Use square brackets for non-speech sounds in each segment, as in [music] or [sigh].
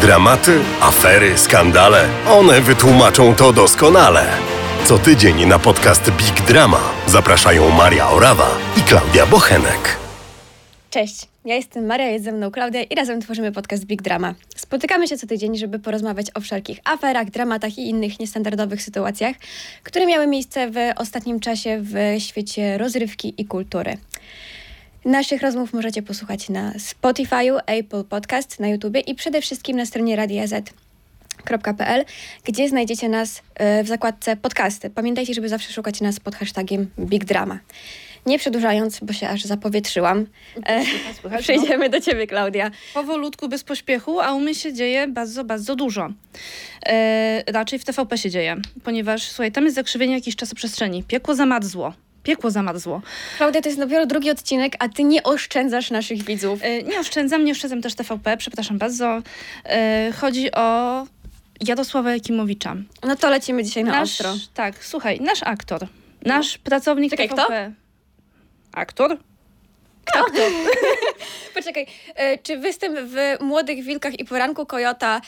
Dramaty, afery, skandale. One wytłumaczą to doskonale. Co tydzień na podcast Big Drama zapraszają Maria Orawa i Klaudia Bochenek. Cześć, ja jestem Maria, jest ze mną Klaudia i razem tworzymy podcast Big Drama. Spotykamy się co tydzień, żeby porozmawiać o wszelkich aferach, dramatach i innych niestandardowych sytuacjach, które miały miejsce w ostatnim czasie w świecie rozrywki i kultury. Naszych rozmów możecie posłuchać na Spotify, Apple Podcast, na YouTube i przede wszystkim na stronie Radia Z gdzie znajdziecie nas w zakładce podcasty. Pamiętajcie, żeby zawsze szukać nas pod hashtagiem Big Drama. Nie przedłużając, bo się aż zapowietrzyłam, e, Słychać, przejdziemy do ciebie, Klaudia. Powolutku, bez pośpiechu, a u mnie się dzieje bardzo, bardzo dużo. E, raczej w TVP się dzieje, ponieważ, słuchaj, tam jest zakrzywienie jakiejś czasoprzestrzeni. Piekło zamarzło. Piekło zamarzło. Klaudia, to jest dopiero drugi odcinek, a ty nie oszczędzasz naszych widzów. E, nie oszczędzam, nie oszczędzam też TVP, przepraszam bardzo. E, chodzi o Jarosława Jakimowicza. No to lecimy dzisiaj na nasz, ostro. Tak, słuchaj, nasz aktor, nasz pracownik Czekaj, TVP. Aktor? [laughs] Poczekaj, e, czy występ w Młodych Wilkach i Poranku Kojota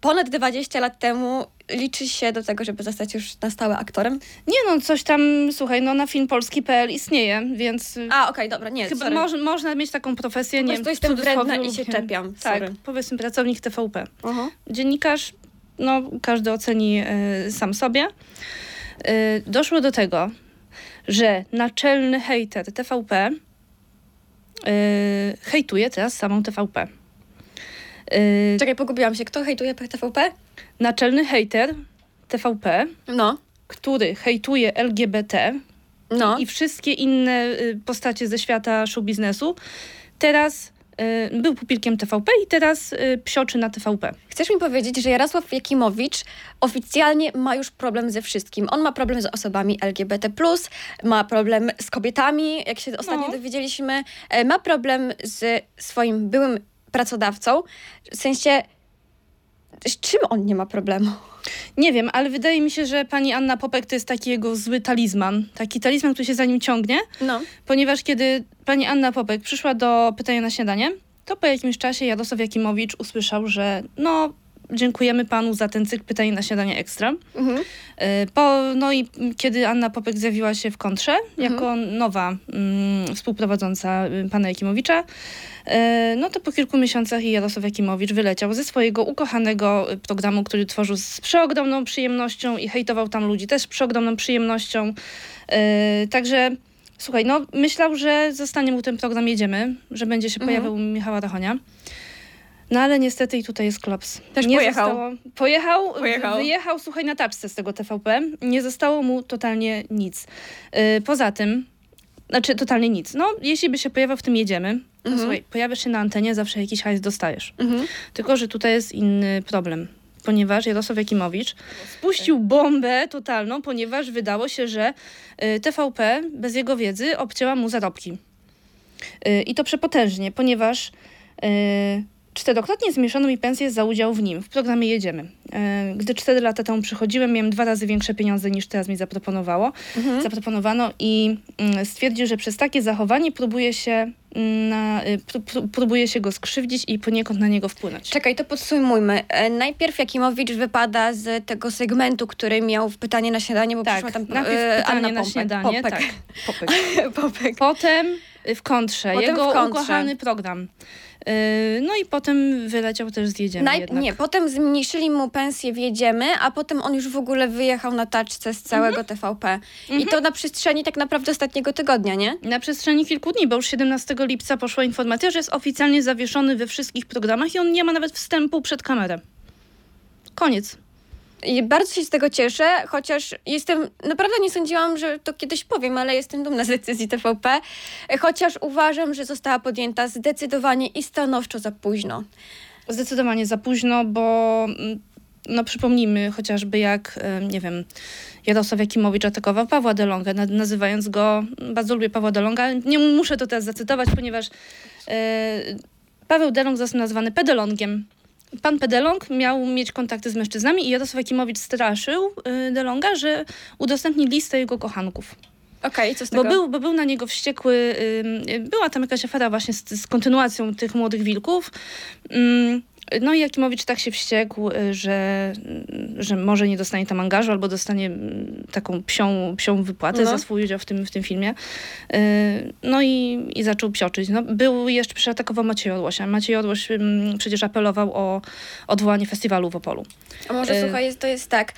ponad 20 lat temu liczy się do tego, żeby zostać już na stałe aktorem? Nie no, coś tam, słuchaj, no na film polski.pl istnieje, więc... y, A, okej, dobra, nie, Chyba sorry. moż, można mieć taką profesję, nie prostu wiem, w jestem cudzysłowie wredna i się czepiam, Tak, sorry. powiedzmy pracownik TVP. Aha. Dziennikarz, no każdy oceni y, sam sobie. Y, doszło do tego, że naczelny hejter TVP hejtuje teraz samą TVP. Czekaj, pogubiłam się. Kto hejtuje TVP? Naczelny hejter TVP, No, który hejtuje LGBT, no. i wszystkie inne y, postacie ze świata show biznesu. Teraz y, był pupilkiem TVP i teraz y, psioczy na TVP. Chcesz mi powiedzieć, że Jarosław Jakimowicz oficjalnie ma już problem ze wszystkim. On ma problem z osobami LGBT+, ma problem z kobietami, jak się ostatnio No. dowiedzieliśmy, e, ma problem z swoim byłym pracodawcą. W sensie, z czym on nie ma problemu? Nie wiem, ale wydaje mi się, że pani Anna Popek to jest taki jego zły talizman. Taki talizman, który się za nim ciągnie, No. ponieważ kiedy pani Anna Popek przyszła do pytania na śniadanie, to po jakimś czasie Jarosław Jakimowicz usłyszał, że no, dziękujemy panu za ten cykl pytań na śniadanie ekstra. Mhm. Y, Po, no i kiedy Anna Popek zjawiła się w kontrze, jako nowa mm, współprowadząca y, pana Jakimowicza, y, no to po kilku miesiącach Jarosław Jakimowicz wyleciał ze swojego ukochanego programu, który tworzył z przeogromną przyjemnością i hejtował tam ludzi też z przeogromną przyjemnością. Także słuchaj, no myślał, że zostanie mu ten program Jedziemy, że będzie się Mhm. pojawiał Michała Rachonia. No ale niestety i tutaj jest klops. Też pojechał. Zostało, pojechał, Pojechał. wyjechał, słuchaj, na taczce z tego TVP. Nie zostało mu totalnie nic. Yy, poza tym, znaczy totalnie nic. No, jeśli by się pojawiał w tym jedziemy, to Mhm. słuchaj, pojawiasz się na antenie, zawsze jakiś hajs dostajesz. Mhm. Tylko, że tutaj jest inny problem. Ponieważ Jarosław Jakimowicz spuścił bombę totalną, ponieważ wydało się, że y, TVP bez jego wiedzy obcięła mu zarobki. Y, I to przepotężnie, ponieważ y, czterokrotnie zmniejszono mi pensję za udział w nim, w programie Jedziemy. Y, Gdy cztery lata temu przychodziłem, miałem dwa razy większe pieniądze niż teraz mi zaproponowało, Mhm. zaproponowano i mm, stwierdził, że przez takie zachowanie próbuje się, mm, na, y, pró- pró- próbuje się go skrzywdzić i poniekąd na niego wpłynąć. Czekaj, to podsumujmy. E, Najpierw Jakimowicz wypada z tego segmentu, który miał w pytanie na śniadanie, bo Tak, przyszła tam najpierw e, pytanie Anna na Pompek. śniadanie, Popek. tak. [laughs] Popek. Popek. Potem w kontrze, Potem jego w kontrze. ukochany program. Y, No i potem wyleciał też z Jedziemy Naj- jednak. nie, potem zmniejszyli mu pensję w Jedziemy, a potem on już w ogóle wyjechał na taczce z całego Mhm. TVP. I to na przestrzeni tak naprawdę ostatniego tygodnia, nie? Na przestrzeni kilku dni, bo już 17 lipca poszła informacja, że jest oficjalnie zawieszony we wszystkich programach i on nie ma nawet wstępu przed kamerę. Koniec. I bardzo się z tego cieszę, chociaż jestem, naprawdę nie sądziłam, że to kiedyś powiem, ale jestem dumna z decyzji TVP, chociaż uważam, że została podjęta zdecydowanie i stanowczo za późno. Zdecydowanie za późno, bo mm, no przypomnijmy chociażby jak, em, nie wiem, Jarosław Jakimowicz atakował Pawła Delonga, na- nazywając go, bardzo lubię Pawła Delonga, nie muszę to teraz zacytować, ponieważ e, Paweł Delong został nazwany pedelongiem. Pan Pedelong miał mieć kontakty z mężczyznami i Jarosław Jakimowicz straszył y, Delonga, że udostępni listę jego kochanków. Okej, co z tego? Bo był, bo był na niego wściekły. była tam jakaś afera właśnie z, z kontynuacją tych młodych wilków. Ym, No i Jakimowicz tak się wściekł, y, że, że może nie dostanie tam angażu, albo dostanie mm, taką psią, psią wypłatę No. za swój udział w tym, w tym filmie. Y, No i, i zaczął psioczyć. No, był jeszcze, przeatakował Maciej Odłosia. Maciej Odłoś przecież apelował o odwołanie festiwalu w Opolu. A może Y- słuchaj, jest, to jest tak,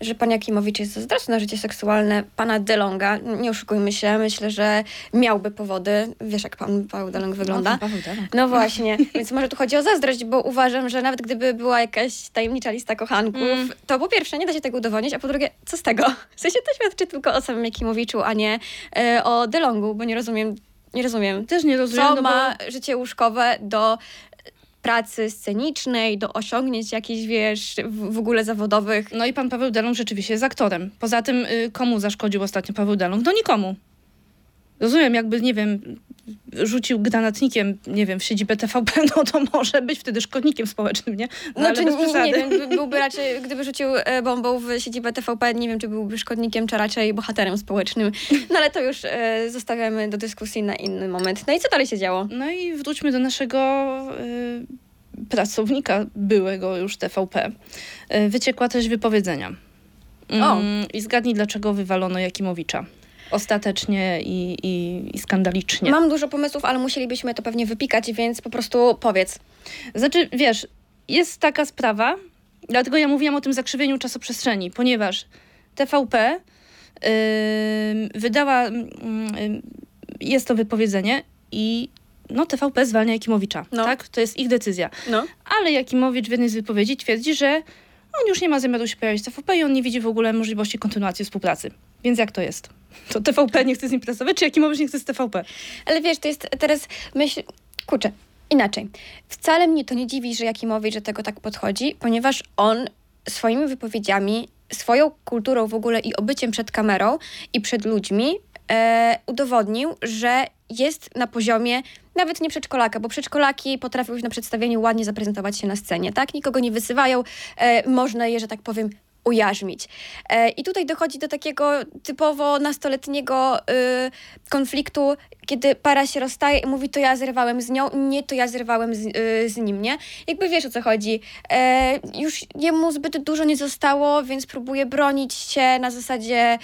że pan Jakimowicz jest zazdrosny na życie seksualne pana DeLonga. Nie oszukujmy się, myślę, że miałby powody. Wiesz, jak pan Paweł DeLong wygląda. No, Paweł Delong. No właśnie, więc może tu chodzi o zazdrość, bo uważam, że nawet gdyby była jakaś tajemnicza lista kochanków, Mm. to po pierwsze nie da się tego udowodnić, a po drugie, co z tego? W sensie to świadczy tylko o samym Jakimowiczu, a nie e, o DeLongu, bo nie rozumiem, nie rozumiem, Też nie rozumiem, co no bo- ma życie łóżkowe do pracy scenicznej, do osiągnięć jakichś, wiesz, w, w ogóle zawodowych. No i pan Paweł Delong rzeczywiście jest aktorem. Poza tym, y, komu zaszkodził ostatnio Paweł Delong? No nikomu. Rozumiem, jakby, nie wiem, rzucił granatnikiem, nie wiem, w siedzibę TVP, [laughs] no to może być wtedy szkodnikiem społecznym, nie? No, Znaczy, nie, wiem, by- [laughs] byłby raczej, gdyby rzucił e, bombą w siedzibę TVP, nie wiem, czy byłby szkodnikiem, czy raczej bohaterem społecznym. No ale to już e, zostawiamy do dyskusji na inny moment. No i co dalej się działo? No i wróćmy do naszego y, pracownika, byłego już TVP. Y, wyciekła też wypowiedzenia. O. Mm, I zgadnij, dlaczego wywalono Jakimowicza. Ostatecznie i, i, i skandalicznie. Mam dużo pomysłów, ale musielibyśmy to pewnie wypikać, więc po prostu powiedz. Znaczy, wiesz, jest taka sprawa, dlatego ja mówiłam o tym zakrzywieniu czasoprzestrzeni, ponieważ TVP ym, wydała, ym, jest to wypowiedzenie i no, TVP zwalnia Jakimowicza, No. tak? To jest ich decyzja. No. Ale Jakimowicz w jednej z wypowiedzi twierdzi, że on już nie ma zamiaru się pojawić w TVP i on nie widzi w ogóle możliwości kontynuacji współpracy. Więc jak to jest? To TVP nie chce z nim pracować, czy Jakimowicz nie chce z TVP? Ale wiesz, to jest teraz myśl... Kurczę, inaczej. Wcale mnie to nie dziwi, że Jakimowicz do tego tak podchodzi, ponieważ on swoimi wypowiedziami, swoją kulturą w ogóle i obyciem przed kamerą i przed ludźmi e, udowodnił, że jest na poziomie nawet nie przedszkolaka, bo przedszkolaki potrafią już na przedstawieniu ładnie zaprezentować się na scenie, tak? Nikogo nie wysywają, e, można je, że tak powiem, ujarzmić. E, I tutaj dochodzi do takiego typowo nastoletniego y, konfliktu, kiedy para się rozstaje i mówi, to ja zerwałem z nią, nie, to ja zerwałem z, y, z nim, nie? Jakby wiesz o co chodzi. E, już jemu zbyt dużo nie zostało, więc próbuje bronić się na zasadzie...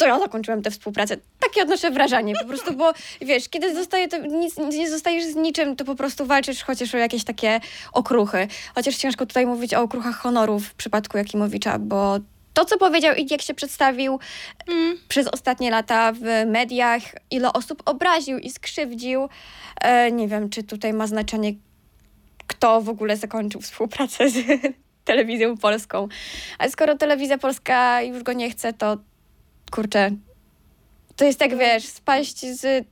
To ja zakończyłem tę współpracę. Takie odnoszę wrażenie po prostu, bo wiesz, kiedy zostaje to, nic, nie zostajesz z niczym, to po prostu walczysz chociaż o jakieś takie okruchy. Chociaż ciężko tutaj mówić o okruchach honoru w przypadku Jakimowicza, bo to, co powiedział i jak się przedstawił przez ostatnie lata w mediach, ile osób obraził i skrzywdził, e, nie wiem, czy tutaj ma znaczenie, kto w ogóle zakończył współpracę z [laughs] telewizją polską. Ale skoro telewizja polska już go nie chce, to kurczę, to jest tak, wiesz, spaść z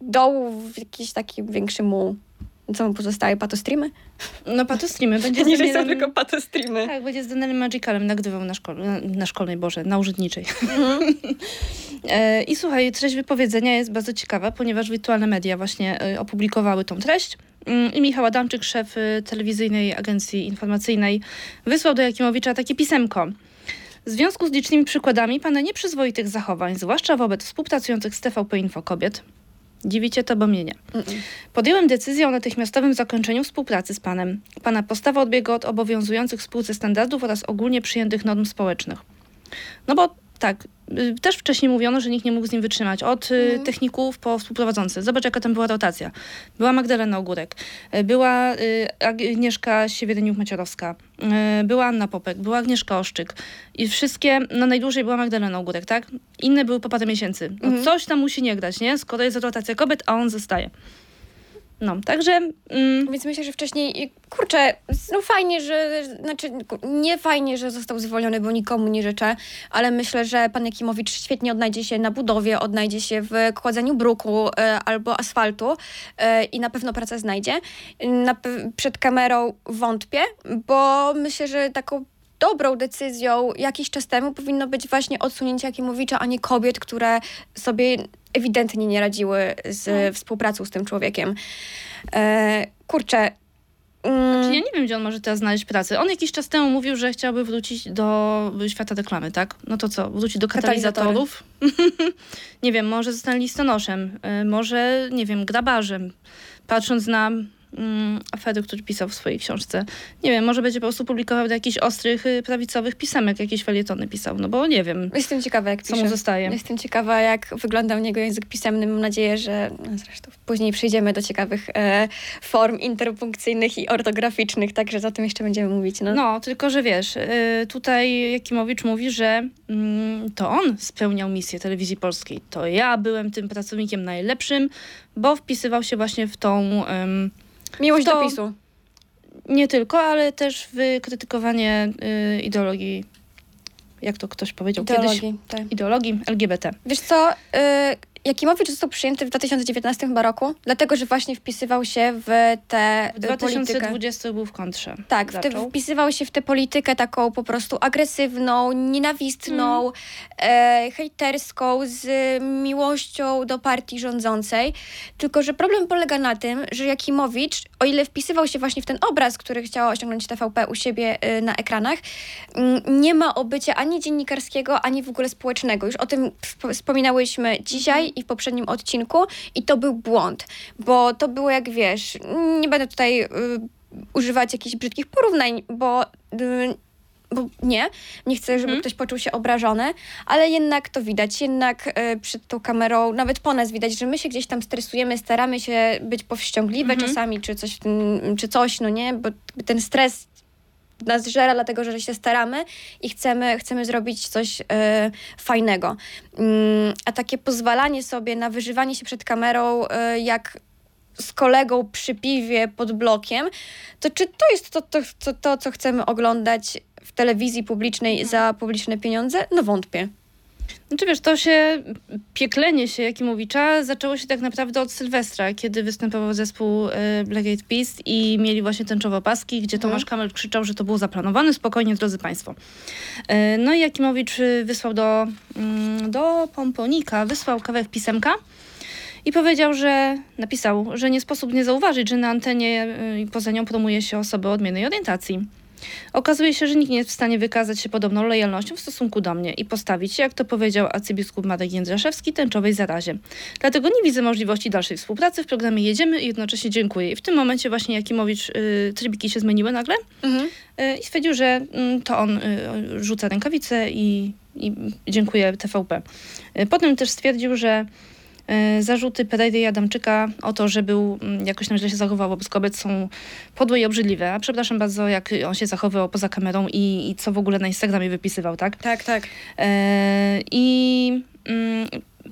dołu w jakiś taki większy muł. Co mu pozostaje? Patostreamy? No patostreamy. [laughs] Będzie z Niżej są tylko patostreamy. Tak, będzie z Danielem Magicalem nagrywał na, szkole, na, na szkolnej, Boże, na urzędniczej. [laughs] e, I słuchaj, treść wypowiedzenia jest bardzo ciekawa, ponieważ wirtualne media właśnie e, opublikowały tą treść. Mm, I Michał Adamczyk, szef e, telewizyjnej agencji informacyjnej, wysłał do Jakimowicza takie pisemko. W związku z licznymi przykładami pana nieprzyzwoitych zachowań, zwłaszcza wobec współpracujących z TVP Info kobiet, dziwicie to, bo mnie nie. Podjąłem decyzję o natychmiastowym zakończeniu współpracy z panem. Pana postawa odbiega od obowiązujących w spółce standardów oraz ogólnie przyjętych norm społecznych. No bo tak, też wcześniej mówiono, że nikt nie mógł z nim wytrzymać. Od y, techników po współprowadzących. Zobacz, jaka tam była rotacja. Była Magdalena Ogórek, y, była y, Agnieszka Siewieniuk-Maciorowska, y, była Anna Popek, była Agnieszka Oszczyk. I wszystkie, no najdłużej była Magdalena Ogórek, tak? Inne były po parę miesięcy. No coś tam musi nie grać, nie? Skoro jest rotacja kobiet, a on zostaje. No, także... Mm, Więc myślę, że wcześniej, kurczę, no fajnie, że, znaczy nie fajnie, że został zwolniony, bo nikomu nie życzę, ale myślę, że pan Jakimowicz świetnie odnajdzie się na budowie, odnajdzie się w kładzeniu bruku e, albo asfaltu e, i na pewno pracę znajdzie. Na, przed kamerą wątpię, bo myślę, że taką dobrą decyzją jakiś czas temu powinno być właśnie odsunięcie Jakimowicza, a nie kobiet, które sobie ewidentnie nie radziły z współpracą z tym człowiekiem. E, kurczę. Mm, Znaczy, ja nie wiem, gdzie on może teraz znaleźć pracę. On jakiś czas temu mówił, że chciałby wrócić do świata reklamy, tak? No to co? Wrócić do katalizatorów? [laughs] nie wiem, może zostanie listonoszem, y, może, nie wiem, grabarzem. Patrząc na mm, afery, które pisał w swojej książce. Nie wiem, może będzie po prostu publikował do jakichś ostrych, y, prawicowych pisemek, jakieś felietony pisał, no bo nie wiem, Jestem ciekawa, jak co pisze. mu zostaje. Jestem ciekawa, jak wygląda u niego język pisemny. Mam nadzieję, że no zresztą później przejdziemy do ciekawych e, form interpunkcyjnych i ortograficznych, także o tym jeszcze będziemy mówić. No. No, tylko że wiesz, y, tutaj Jakimowicz mówi, że mm, to on spełniał misję telewizji polskiej. To ja byłem tym pracownikiem najlepszym, bo wpisywał się właśnie w tą, Miłość to- do PiSu. nie tylko, ale też w krytykowanie y, ideologii, jak to ktoś powiedział kiedyś, Ideologii. Tak. ideologii LGBT. Wiesz co, y, Jakimowicz został przyjęty w 2019 chyba roku, dlatego że właśnie wpisywał się w tę W y, politykę. 2020 był w kontrze. Tak, w te, wpisywał się w tę politykę taką po prostu agresywną, nienawistną, Mhm. e, hejterską, z miłością do partii rządzącej. Tylko, że problem polega na tym, że Jakimowicz, o ile wpisywał się właśnie w ten obraz, który chciała osiągnąć TVP u siebie e, na ekranach, mm, nie ma obycia ani dziennikarskiego, ani w ogóle społecznego. Już o tym wspo- wspominałyśmy dzisiaj i w poprzednim odcinku i to był błąd, bo to było jak wiesz, nie będę tutaj y, używać jakichś brzydkich porównań, bo, y, bo nie, nie chcę, żeby Mhm. ktoś poczuł się obrażony, ale jednak to widać, jednak y, przed tą kamerą, nawet po nas widać, że my się gdzieś tam stresujemy, staramy się być powściągliwe Mhm. czasami, czy coś, czy coś, no nie, bo ten stres nas żera, dlatego że się staramy i chcemy, chcemy zrobić coś e, fajnego. Mm, a takie pozwalanie sobie na wyżywanie się przed kamerą, e, jak z kolegą przy piwie pod blokiem, to czy to jest to, to, to, to co chcemy oglądać w telewizji publicznej za publiczne pieniądze? No wątpię. Znaczy wiesz, to się, pieklenie się Jakimowicza zaczęło się tak naprawdę od Sylwestra, kiedy występował zespół y, Black Eyed Peas i mieli właśnie tęczowe paski, gdzie Mhm. Tomasz Kamel krzyczał, że to było zaplanowane, spokojnie drodzy Państwo. Y, no i Jakimowicz y, wysłał do, mm, do Pomponika, wysłał kawałek pisemka i powiedział, że napisał, że nie sposób nie zauważyć, że na antenie i poza nią promuje się osoby o odmiennej orientacji. Okazuje się, że nikt nie jest w stanie wykazać się podobną lojalnością w stosunku do mnie i postawić się, jak to powiedział arcybiskup Marek Jędraszewski, tęczowej zarazie. Dlatego nie widzę możliwości dalszej współpracy w programie Jedziemy i jednocześnie dziękuję. I w tym momencie właśnie Jakimowicz, y, trybiki się zmieniły nagle y, i stwierdził, że mm, to on y, rzuca rękawice i, i dziękuję TVP. Y, Potem też stwierdził, że zarzuty Pereiry i Adamczyka o to, że był mm, jakoś tam źle się zachował wobec kobiet są podłe i obrzydliwe. A przepraszam bardzo, jak on się zachowywał poza kamerą i, i co w ogóle na Instagramie wypisywał, tak? Tak, tak. E, I mm,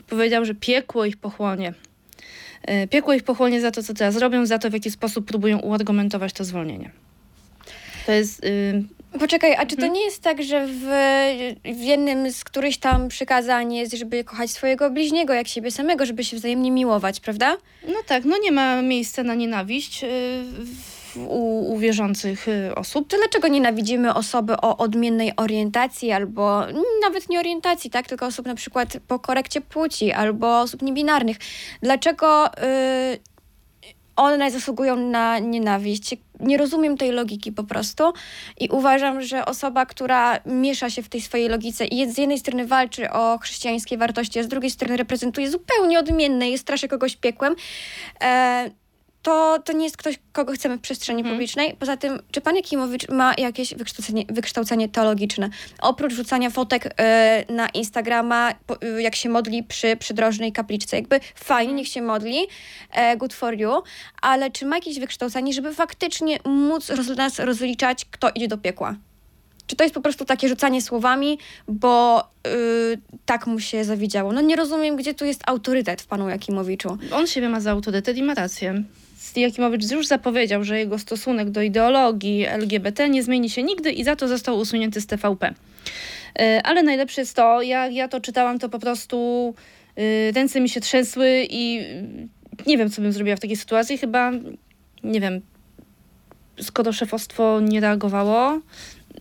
powiedział, że piekło ich pochłonie. E, piekło ich pochłonie za to, co teraz robią, za to, w jaki sposób próbują uargumentować to zwolnienie. To jest... Y, Poczekaj, a czy to Mhm. nie jest tak, że w, w jednym z którychś tam przykazań jest, żeby kochać swojego bliźniego jak siebie samego, żeby się wzajemnie miłować, prawda? no tak, no nie ma miejsca na nienawiść y, u, u wierzących y, osób. To dlaczego nienawidzimy osoby o odmiennej orientacji albo nawet nie orientacji, tak? Tylko osób na przykład po korekcie płci albo osób niebinarnych? Dlaczego y, one zasługują na nienawiść? Nie rozumiem tej logiki po prostu i uważam, że osoba, która miesza się w tej swojej logice i z jednej strony walczy o chrześcijańskie wartości, a z drugiej strony reprezentuje zupełnie odmienne, jest straszy kogoś piekłem, e, to, to nie jest ktoś, kogo chcemy w przestrzeni Mhm. publicznej. Poza tym, czy pan Jakimowicz ma jakieś wykształcenie, wykształcenie teologiczne? Oprócz rzucania fotek e, na Instagrama, po, e, jak się modli przy przydrożnej kapliczce. Jakby fajnie, niech się modli, e, good for you, ale czy ma jakieś wykształcenie, żeby faktycznie móc roz, nas rozliczać, kto idzie do piekła? Czy to jest po prostu takie rzucanie słowami, bo y, tak mu się zawidziało? No nie rozumiem, gdzie tu jest autorytet w panu Jakimowiczu. On siebie ma za autorytet i ma rację. Jakimowicz już zapowiedział, że jego stosunek do ideologii LGBT nie zmieni się nigdy i za to został usunięty z TVP. E, Ale najlepsze jest to, ja, ja to czytałam, to po prostu y, ręce mi się trzęsły i y, nie wiem, co bym zrobiła w takiej sytuacji. Chyba, nie wiem, skoro szefostwo nie reagowało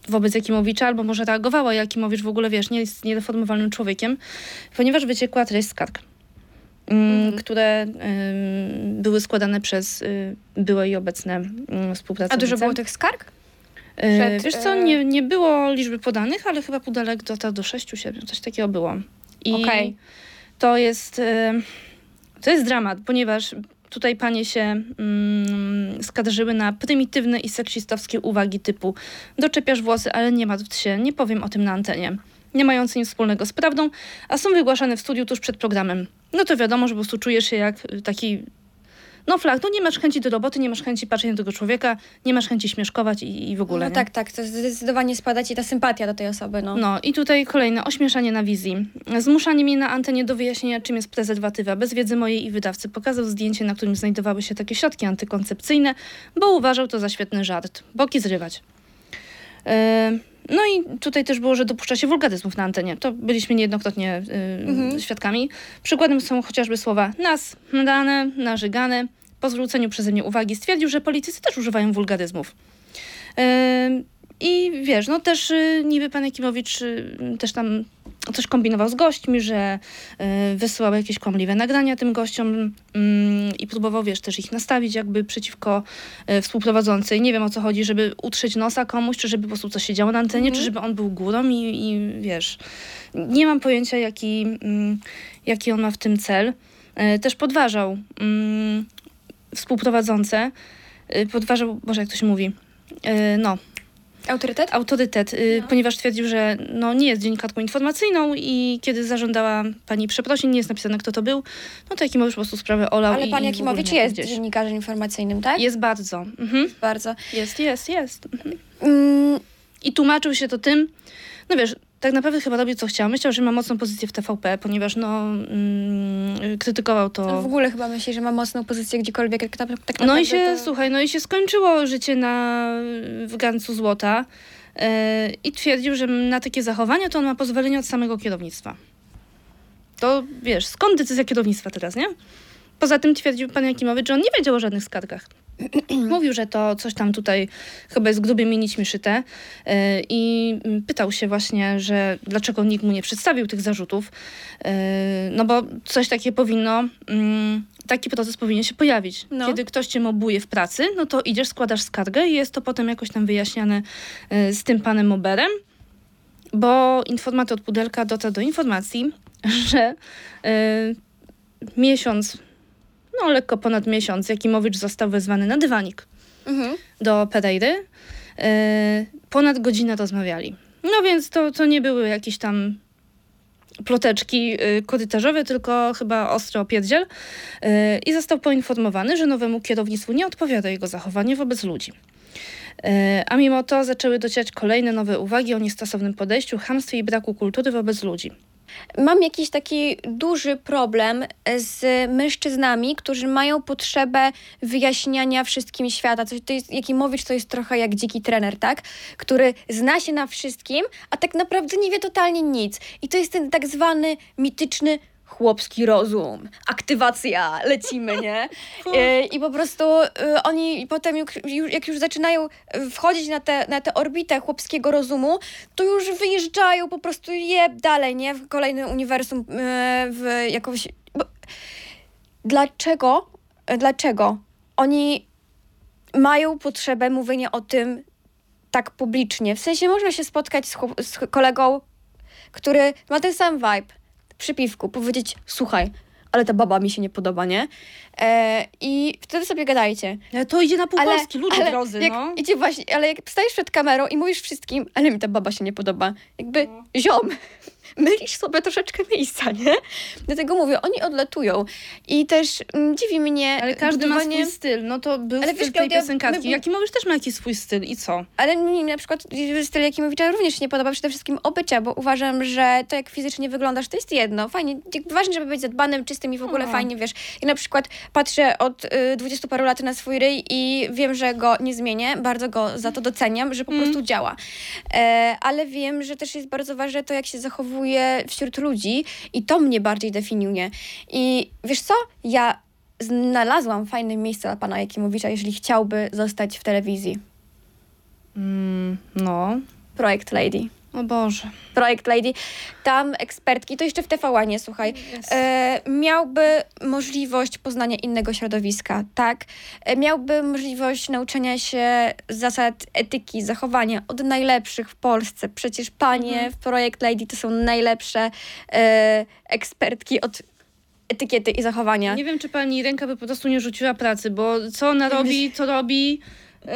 wobec Jakimowicza, albo może reagowało, a Jakimowicz w ogóle, wiesz, nie jest niereformowalnym człowiekiem, ponieważ wyciekła treść skarg mm, Mhm. które były składane przez y, byłe i obecne mm, A współpracownice. dużo było tych skarg? E, przed, Wiesz co, e, nie, nie było liczby podanych, ale chyba pudelek dotarł do 6-7, coś takiego było. I Okej. to jest... e, To jest dramat, ponieważ tutaj panie się mm, skarżyły na prymitywne i seksistowskie uwagi typu doczepiasz włosy, ale nie martw się, nie powiem o tym na antenie. Nie mające nic wspólnego z prawdą, a są wygłaszane w studiu tuż przed programem. No to wiadomo, że po prostu czujesz się jak taki no flag, no nie masz chęci do roboty, nie masz chęci patrzeć na tego człowieka, nie masz chęci śmieszkować i, i w ogóle. No nie? tak, tak, to zdecydowanie spada ci ta sympatia do tej osoby, no. No i tutaj kolejne ośmieszanie na wizji. Zmuszanie mnie na antenie do wyjaśnienia, czym jest prezerwatywa. Bez wiedzy mojej i wydawcy pokazał zdjęcie, na którym znajdowały się takie środki antykoncepcyjne, bo uważał to za świetny żart. Boki zrywać. Yy, no i tutaj też było, że dopuszcza się wulgaryzmów na antenie. To byliśmy niejednokrotnie yy, świadkami. Przykładem są chociażby słowa nas, dane, narzygane. Po zwróceniu przeze mnie uwagi stwierdził, że politycy też używają wulgaryzmów. Yy, I wiesz, no też y, niby pan Jakimowicz y, też tam coś kombinował z gośćmi, że y, wysyłał jakieś kłamliwe nagrania tym gościom mm, i próbował, wiesz, też ich nastawić jakby przeciwko y, współprowadzącej. Nie wiem o co chodzi, żeby utrzeć nosa komuś, czy żeby po prostu coś się działo na antenie, czy żeby on był górą i, i wiesz, nie mam pojęcia jaki, mm, jaki on ma w tym cel. Y, Też podważał mm, współprowadzące, podważał, Boże jak to się mówi, no, Autorytet? autorytet, y, ponieważ twierdził, że no, nie jest dziennikarką informacyjną i kiedy zażądała pani przeprosin, nie jest napisane kto to był, no to Jakimowicz po prostu sprawę olał Ale i, pan Jakimowicz jest gdzieś. dziennikarzem informacyjnym, tak? Jest bardzo. Mhm. Bardzo. Jest, jest, jest. Mhm. Mm, I tłumaczył się to tym, no wiesz, tak naprawdę chyba robił co chciał. Myślał, że ma mocną pozycję w TVP, ponieważ no mm, krytykował to. on w ogóle chyba myśli, że ma mocną pozycję gdziekolwiek, jak tak, tak naprawdę No i się, to... słuchaj, no i się skończyło życie na, w gancu złota yy, i twierdził, że na takie zachowania to on ma pozwolenie od samego kierownictwa. To wiesz, skąd decyzja kierownictwa teraz, nie? Poza tym twierdził pan Jakimowicz, że on nie wiedział o żadnych skargach. [clears throat] Mówił, że to coś tam tutaj chyba jest grubymi nićmi szyte yy, i pytał się właśnie, że dlaczego nikt mu nie przedstawił tych zarzutów, yy, no bo coś takie powinno, mm, taki proces powinien się pojawić. No. Kiedy ktoś cię mobuje w pracy, no to idziesz, składasz skargę i jest to potem jakoś tam wyjaśniane yy, z tym panem Moberem, bo informator od Pudelka dotarł do informacji, [laughs] że miesiąc, no lekko ponad miesiąc, Jakimowicz został wezwany na dywanik Mhm. do Pereiry. E, ponad godzinę rozmawiali. No więc to, to nie były jakieś tam ploteczki y, korytarzowe, tylko chyba ostro opierdziel. Y, I został poinformowany, że nowemu kierownictwu nie odpowiada jego zachowanie wobec ludzi. A mimo to zaczęły docierać kolejne nowe uwagi o niestosownym podejściu, chamstwie i braku kultury wobec ludzi. Mam jakiś taki duży problem z mężczyznami, którzy mają potrzebę wyjaśniania wszystkim świata. Coś, to jest, Jakimowicz to jest trochę jak dziki trener, tak? Który zna się na wszystkim, a tak naprawdę nie wie totalnie nic. I to jest ten tak zwany mityczny chłopski rozum, aktywacja, lecimy, nie? [laughs] E, I po prostu e, oni potem, jak już, jak już zaczynają e, wchodzić na tę na tę orbitę chłopskiego rozumu, to już wyjeżdżają po prostu je dalej, nie? W kolejne uniwersum, e, w jakąś... Bo... Dlaczego? Dlaczego? Oni mają potrzebę mówienia o tym tak publicznie. W sensie można się spotkać z, z kolegą, który ma ten sam vibe przy piwku, powiedzieć, słuchaj, ale ta baba mi się nie podoba, nie? E, I wtedy sobie gadajcie. Ale to idzie na pół Ale, Polski, ludzie ale drodzy, jak no. idzie właśnie, ale jak stajesz przed kamerą i mówisz wszystkim, ale mi ta baba się nie podoba, jakby No. ziom, mylisz sobie troszeczkę miejsca, nie? Dlatego mówię, oni odlatują i też mm, dziwi mnie Ale każdy ma budowanie- swój styl. No to był Ale styl wiesz, tej Klaudia, piosenkarki. my- Jakimowicz też ma jakiś swój styl i co? Ale mi na przykład styl Jakimowicza również się nie podoba, przede wszystkim obycia, bo uważam, że to jak fizycznie wyglądasz, to jest jedno. Fajnie, ważne, żeby być zadbanym, czystym i w ogóle No. fajnie, wiesz. Ja na przykład patrzę od y, 20 paru lat na swój ryj i wiem, że go nie zmienię, bardzo go za to doceniam, że po prostu działa. E, ale wiem, że też jest bardzo ważne to, jak się zachowuje wśród ludzi i to mnie bardziej definiuje. I wiesz co? Ja znalazłam fajne miejsce dla pana Jakimowicza, jeżeli chciałby zostać w telewizji. Mm, no. Projekt Lady. O Boże. Projekt Lady. Tam ekspertki, to jeszcze w TVN, nie słuchaj, e, miałby możliwość poznania innego środowiska, tak? E, miałby możliwość nauczenia się zasad etyki, zachowania od najlepszych w Polsce. Przecież panie w Projekt Lady to są najlepsze e, ekspertki od etykiety i zachowania. Nie wiem, czy pani ręka by po prostu nie rzuciła pracy, bo co ona robi, to robi. Yy,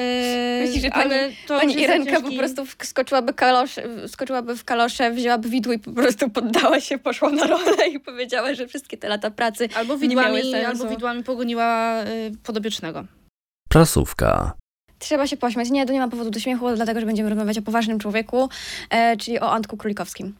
Myślisz, że pani, ale to pani Irenka ciężki- po prostu skoczyłaby, kalosz, skoczyłaby w kalosze, wzięłaby widło i po prostu poddała się, poszła na rolę i powiedziała, że wszystkie te lata pracy Albo nie miały widłami, sensu. albo widłami pogoniła y, podobiecznego. Prasówka. Trzeba się pośmiać. Nie, to nie ma powodu do śmiechu, dlatego że będziemy rozmawiać o poważnym człowieku, e, czyli o Antku Królikowskim.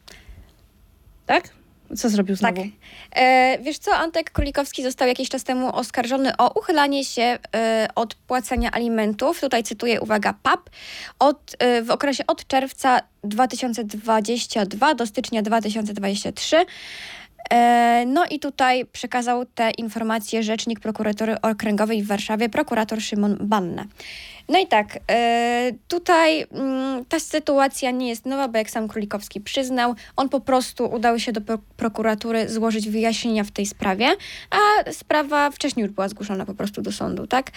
Tak? Co zrobił Tak. znowu? E, wiesz co, Antek Królikowski został jakiś czas temu oskarżony o uchylanie się e, od płacenia alimentów. Tutaj cytuję, uwaga, PAP, od, e, w okresie od czerwca 2022 do stycznia 2023. E, No i tutaj przekazał te informacje rzecznik prokuratury okręgowej w Warszawie, prokurator Szymon Banna. No i tak, e, tutaj mm, ta sytuacja nie jest nowa, bo jak sam Królikowski przyznał, on po prostu udał się do pro- prokuratury złożyć wyjaśnienia w tej sprawie, a sprawa wcześniej już była zgłoszona po prostu do sądu, tak?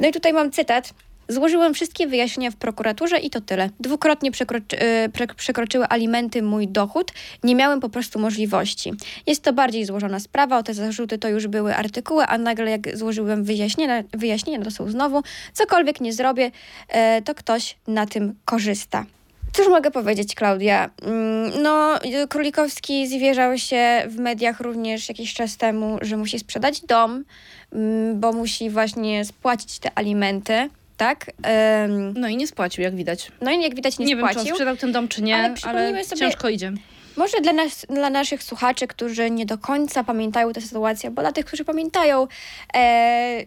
No i tutaj mam cytat. Złożyłem wszystkie wyjaśnienia w prokuraturze i to tyle. Dwukrotnie przekroczy, prek- przekroczyły alimenty mój dochód. Nie miałem po prostu możliwości. Jest to bardziej złożona sprawa. O te zarzuty to już były artykuły, a nagle jak złożyłem wyjaśnienia, wyjaśnienia to są znowu. Cokolwiek nie zrobię, e, to ktoś na tym korzysta. Cóż mogę powiedzieć, Klaudia? Mm, No, Królikowski zwierzał się w mediach również jakiś czas temu, że musi sprzedać dom, mm, bo musi właśnie spłacić te alimenty, tak? No i nie spłacił, jak widać. No i jak widać nie, Nie, wiem, czy on spłacił. sprzedał ten dom, czy nie, Ale ale, przypomnijmy sobie- ciężko idzie. Może dla, nas, dla naszych słuchaczy, którzy nie do końca pamiętają tę sytuację, bo dla tych, którzy pamiętają, e,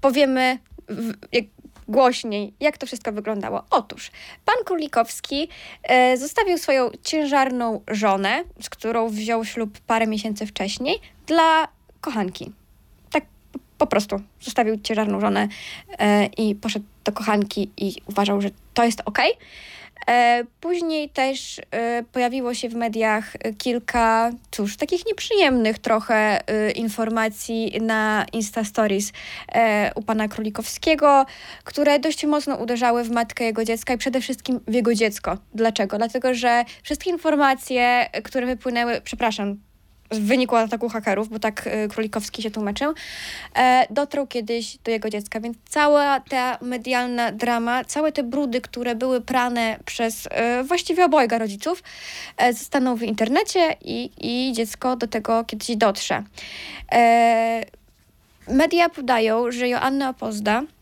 powiemy w, jak, głośniej, jak to wszystko wyglądało. Otóż pan Królikowski e, zostawił swoją ciężarną żonę, z którą wziął ślub parę miesięcy wcześniej, dla kochanki. Po- prostu zostawił ciężarną żonę e, i poszedł do kochanki i uważał, że to jest okej. E, Później też e, pojawiło się w mediach kilka, cóż, takich nieprzyjemnych trochę e, informacji na Insta Stories e, u pana Królikowskiego, które dość mocno uderzały w matkę jego dziecka i przede wszystkim w jego dziecko. Dlaczego? Dlatego, że wszystkie informacje, które wypłynęły, przepraszam, wyniku ataku hakerów, bo tak e, Królikowski się tłumaczył, e, dotrą kiedyś do jego dziecka. Więc cała ta medialna drama, całe te brudy, które były prane przez e, właściwie obojga rodziców, e, zostaną w internecie i, i dziecko do tego kiedyś dotrze. E, media podają, że Joanna Opozda e,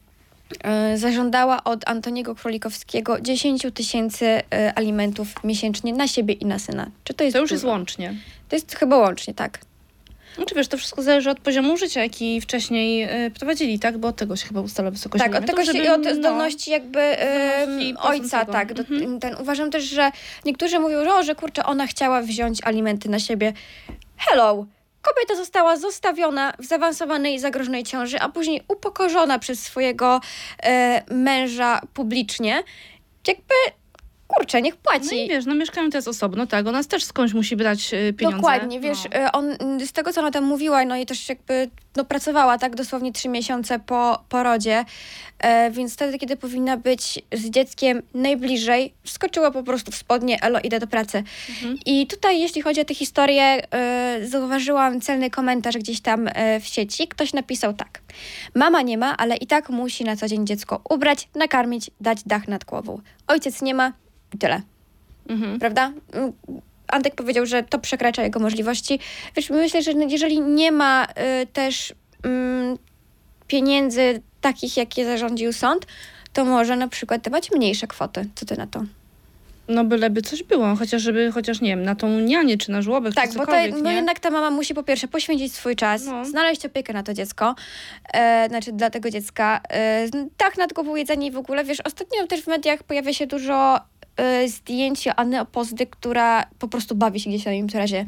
zażądała od Antoniego Królikowskiego 10 tysięcy e, alimentów miesięcznie na siebie i na syna. Czy to jest To już jest łącznie. To jest chyba łącznie, tak. Znaczy wiesz, to wszystko zależy od poziomu życia, jaki wcześniej y, prowadzili, tak? Bo od tego się chyba ustala wysokość Tak, od tego się i od no, zdolności jakby Zdolności ojca, tak. Do, Mhm. ten, uważam też, że niektórzy mówią, że, o, że kurczę, ona chciała wziąć alimenty na siebie. Hello! Kobieta została zostawiona w zaawansowanej i zagrożonej ciąży, a później upokorzona przez swojego e, męża publicznie. Jakby, kurczę, niech No płaci. i wiesz, no mieszkają teraz osobno, tak, ona też skądś musi brać y, pieniądze. Dokładnie, wiesz, No. on y, z tego, co ona tam mówiła, no i też jakby no, pracowała tak dosłownie trzy miesiące po porodzie, e, więc wtedy, kiedy powinna być z dzieckiem najbliżej, wskoczyła po prostu w spodnie, elo, idę do pracy. Mhm. I tutaj, jeśli chodzi o tę historię, y, zauważyłam celny komentarz gdzieś tam y, w sieci. Ktoś napisał tak. Mama nie ma, ale i tak musi na co dzień dziecko ubrać, nakarmić, dać dach nad głową. Ojciec nie ma i tyle Mhm. prawda? Mm, Antek powiedział, że to przekracza jego możliwości. Wiesz, myślę, że jeżeli nie ma y, też mm, pieniędzy takich, jakie zarządził sąd, to może na przykład dawać mniejsze kwoty. Co ty na to? No byleby coś było, chociaż żeby, chociaż nie wiem, na tą nianię czy na żłobek, Tak, czy bo to, cokolwiek, no jednak ta mama musi po pierwsze poświęcić swój czas, No. znaleźć opiekę na to dziecko, e, znaczy dla tego dziecka, e, dach nad głową, jedzenie i w ogóle. Wiesz, ostatnio też w mediach pojawia się dużo e, zdjęć Anny Opozdy, która po prostu bawi się gdzieś na imprezie.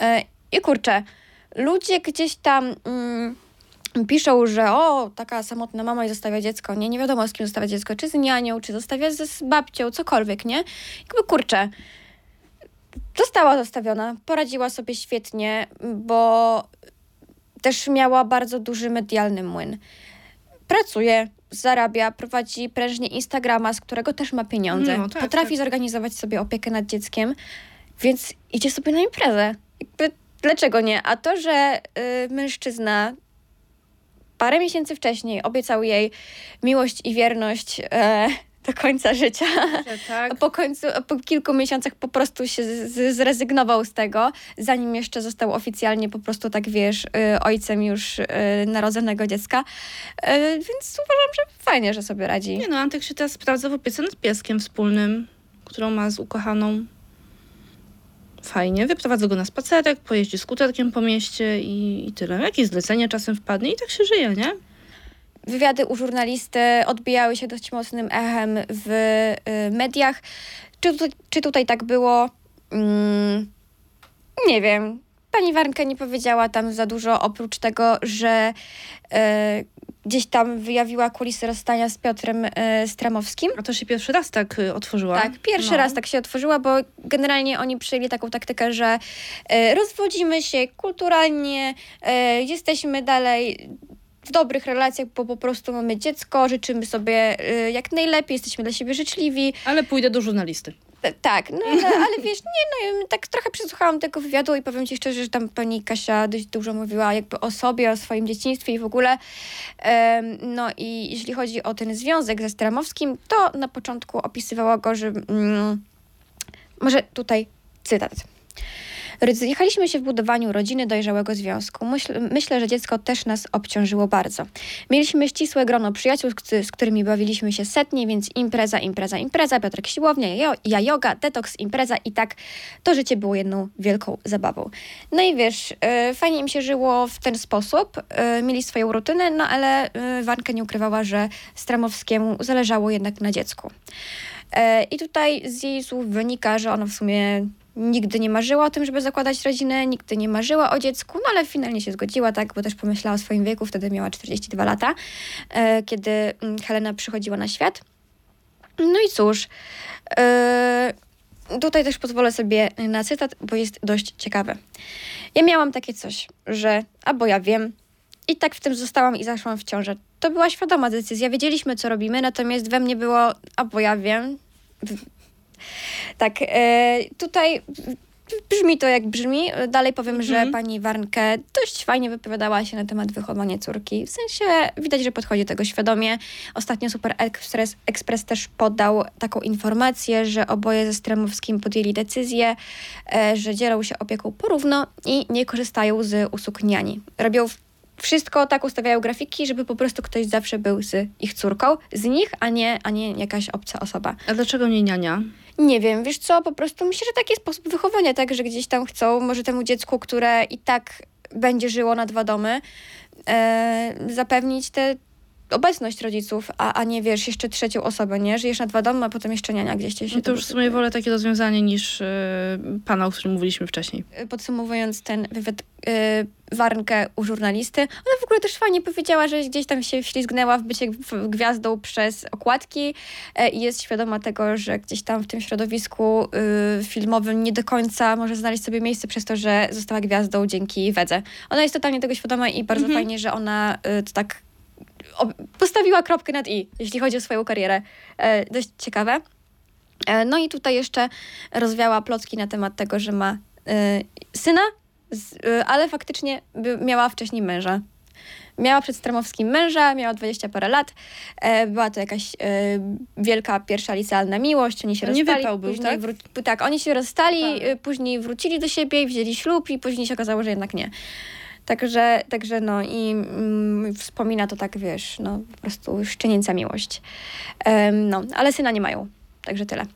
E, I kurczę, ludzie gdzieś tam... Mm, Piszą, że o, taka samotna mama i zostawia dziecko, nie? Nie wiadomo z kim zostawia dziecko, czy z nianią, czy zostawia z babcią, cokolwiek, nie? Jakby kurczę, Została zostawiona, poradziła sobie świetnie, bo też miała bardzo duży medialny młyn. Pracuje, zarabia, prowadzi prężnie Instagrama, z którego też ma pieniądze. No, tak, Potrafi tak. zorganizować sobie opiekę nad dzieckiem, więc idzie sobie na imprezę. Jakby dlaczego nie? A to, że y, mężczyzna parę miesięcy wcześniej obiecał jej miłość i wierność e, do końca życia. tak. A [laughs] po końcu, a po kilku miesiącach po prostu się z, zrezygnował z tego, zanim jeszcze został oficjalnie po prostu tak, wiesz, y, ojcem już y, narodzonego dziecka. Y, więc uważam, że fajnie, że sobie radzi. Nie no, Antek się teraz sprawdza w opiece nad pieskiem wspólnym, którą ma z ukochaną. Fajnie, wyprowadza go na spacerek, pojeździ skuterkiem po mieście i, i tyle. Jakieś zlecenie czasem wpadnie i tak się żyje, nie? Wywiady u żurnalisty odbijały się dość mocnym echem w y, mediach. Czy, tu, czy tutaj tak było? Mm, nie wiem. Pani Warnka nie powiedziała tam za dużo, oprócz tego, że y, gdzieś tam wyjawiła kulisy rozstania z Piotrem y, Stramowskim. A to się pierwszy raz tak y, otworzyła. Tak, pierwszy No. raz tak się otworzyła, bo generalnie oni przyjęli taką taktykę, że e, rozwodzimy się kulturalnie, jesteśmy dalej w dobrych relacjach, bo po prostu mamy dziecko, życzymy sobie e, jak najlepiej, jesteśmy dla siebie życzliwi. Ale pójdę do żurnalisty. E, Tak, no ale, ale wiesz, nie, no tak trochę przesłuchałam tego wywiadu i powiem ci szczerze, że tam pani Kasia dość dużo mówiła jakby o sobie, o swoim dzieciństwie i w ogóle. Em, no i jeśli chodzi o ten związek ze Stramowskim, to na początku opisywała go, że mm, może tutaj cytat. Rozjechaliśmy się w budowaniu rodziny dojrzałego związku. Myśl, myślę, że dziecko też nas obciążyło bardzo. Mieliśmy ścisłe grono przyjaciół, z, któ- z którymi bawiliśmy się setnie, więc impreza, impreza, impreza, Piotrek siłownia, ja, ja yoga, detoks, impreza i tak to życie było jedną wielką zabawą. No i wiesz, e, fajnie im się żyło w ten sposób, e, mieli swoją rutynę, no ale e, Wanka nie ukrywała, że Stramowskiemu zależało jednak na dziecku. I tutaj z jej słów wynika, że ona w sumie nigdy nie marzyła o tym, żeby zakładać rodzinę, nigdy nie marzyła o dziecku, no ale finalnie się zgodziła, tak, bo też pomyślała o swoim wieku, wtedy miała 42 lata, e, kiedy mm, Helena przychodziła na świat. No i cóż, e, tutaj też pozwolę sobie na cytat, bo jest dość ciekawy. Ja miałam takie coś, że albo ja wiem, i tak w tym zostałam i zaszłam w ciążę. To była świadoma decyzja, wiedzieliśmy, co robimy, natomiast we mnie było, albo ja wiem. Tak, e, tutaj brzmi to jak brzmi. Dalej powiem, że Mhm. pani Warnke dość fajnie wypowiadała się na temat wychowania córki. W sensie widać, że podchodzi do tego świadomie. Ostatnio Super Express, Express też podał taką informację, że oboje ze Stremowskim podjęli decyzję, e, że dzielą się opieką porówno i nie korzystają z usług niani. Robią wszystko tak, ustawiają grafiki, żeby po prostu ktoś zawsze był z ich córką, z nich, a nie, a nie jakaś obca osoba. A dlaczego nie niania? Nie wiem, wiesz co, po prostu myślę, że taki jest sposób wychowania, tak, że gdzieś tam chcą, może temu dziecku, które i tak będzie żyło na dwa domy, e, zapewnić tę obecność rodziców, a, a nie wiesz, jeszcze trzecią osobę, nie? Żyjesz na dwa domy, a potem jeszcze niania gdzieś się No to już w sumie wolę takie rozwiązanie niż y, pana, o którym mówiliśmy wcześniej. Podsumowując ten wywiad, e, warnkę u żurnalisty, ona w ogóle też fajnie powiedziała, że gdzieś tam się wślizgnęła w bycie gwiazdą przez okładki e, i jest świadoma tego, że gdzieś tam w tym środowisku y, filmowym nie do końca może znaleźć sobie miejsce przez to, że została gwiazdą dzięki Wedze. Ona jest totalnie tego świadoma i bardzo Mhm. fajnie, że ona y, to tak postawiła kropkę nad i, jeśli chodzi o swoją karierę. E, dość ciekawe. E, No i tutaj jeszcze rozwiała plotki na temat tego, że ma e, syna, ale faktycznie miała wcześniej męża. Miała przed Stramowskim męża, miała 20 parę lat. Była to jakaś wielka pierwsza licealna miłość. Oni się nie rozstali. wypał był, tak? tak, oni się rozstali, Tak. później wrócili do siebie i wzięli ślub i później się okazało, że jednak nie. Także, także no i mm, wspomina to tak, wiesz, no po prostu szczenięca miłość. Em, no, ale syna nie mają, także tyle.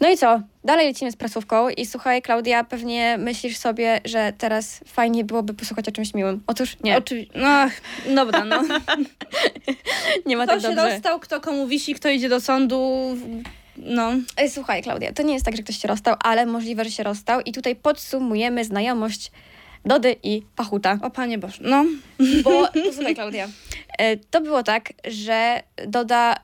No i co? Dalej lecimy z prasówką i słuchaj, Klaudia, pewnie myślisz sobie, że teraz fajnie byłoby posłuchać o czymś miłym. Otóż nie, Oczywiście. No, dobra, no. [laughs] nie ma Kto tak się dobrze. rozstał, kto komu wisi, kto idzie do sądu. No. Ej, Słuchaj, Klaudia, to nie jest tak, że ktoś się rozstał, ale możliwe, że się rozstał i tutaj podsumujemy znajomość Dody i Pachuta. O Panie Boże. No. [laughs] Bo, posłuchaj Klaudia, e, to było tak, że Doda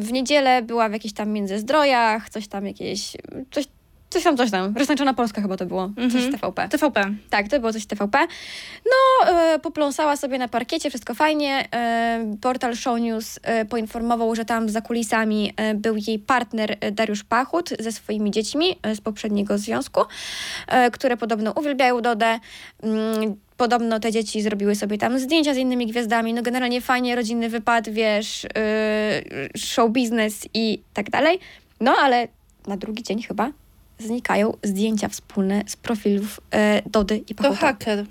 w niedzielę była w jakichś tam międzyzdrojach, coś tam jakieś, coś Coś tam, coś tam. Roztańczona Polska chyba to było. Coś Mhm. z TVP. TVP. Tak, to było coś z TVP. No, e, popląsała sobie na parkiecie, wszystko fajnie. E, portal Show News e, poinformował, że tam za kulisami e, był jej partner e, Dariusz Pachut ze swoimi dziećmi e, z poprzedniego związku, e, które podobno uwielbiają Dodę. Mm, Podobno te dzieci zrobiły sobie tam zdjęcia z innymi gwiazdami. No generalnie fajnie, rodzinny wypad, wiesz, yy, show biznes i tak dalej. No ale na drugi dzień chyba znikają zdjęcia wspólne z profilów e, Dody i To Pachuta. haker.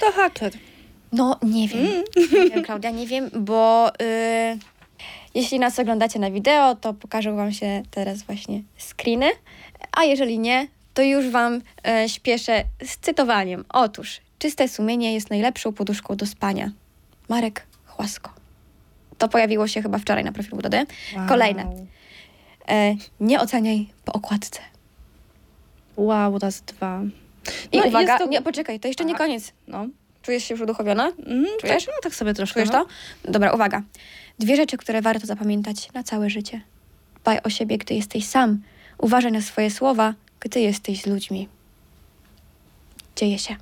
To haker. No, nie wiem. Nie wiem, Klaudia, nie wiem, bo y, jeśli nas oglądacie na wideo, to pokażę wam się teraz właśnie screeny, a jeżeli nie, to już wam e, śpieszę z cytowaniem. Otóż, czyste sumienie jest najlepszą poduszką do spania. Marek Chłasko. To pojawiło się chyba wczoraj na profilu Dody. Kolejne. E, nie oceniaj po okładce. Wow, raz, dwa. I No, uwaga, jest to- nie, poczekaj, to jeszcze nie A. koniec. No. Czujesz się już uduchowiona? Mm, Czujesz? Tak, no, tak sobie troszkę. Czujesz no. to? Dobra, uwaga. Dwie rzeczy, które warto zapamiętać na całe życie. Dbaj o siebie, gdy jesteś sam. Uważaj na swoje słowa, gdy jesteś z ludźmi. Dzieje się.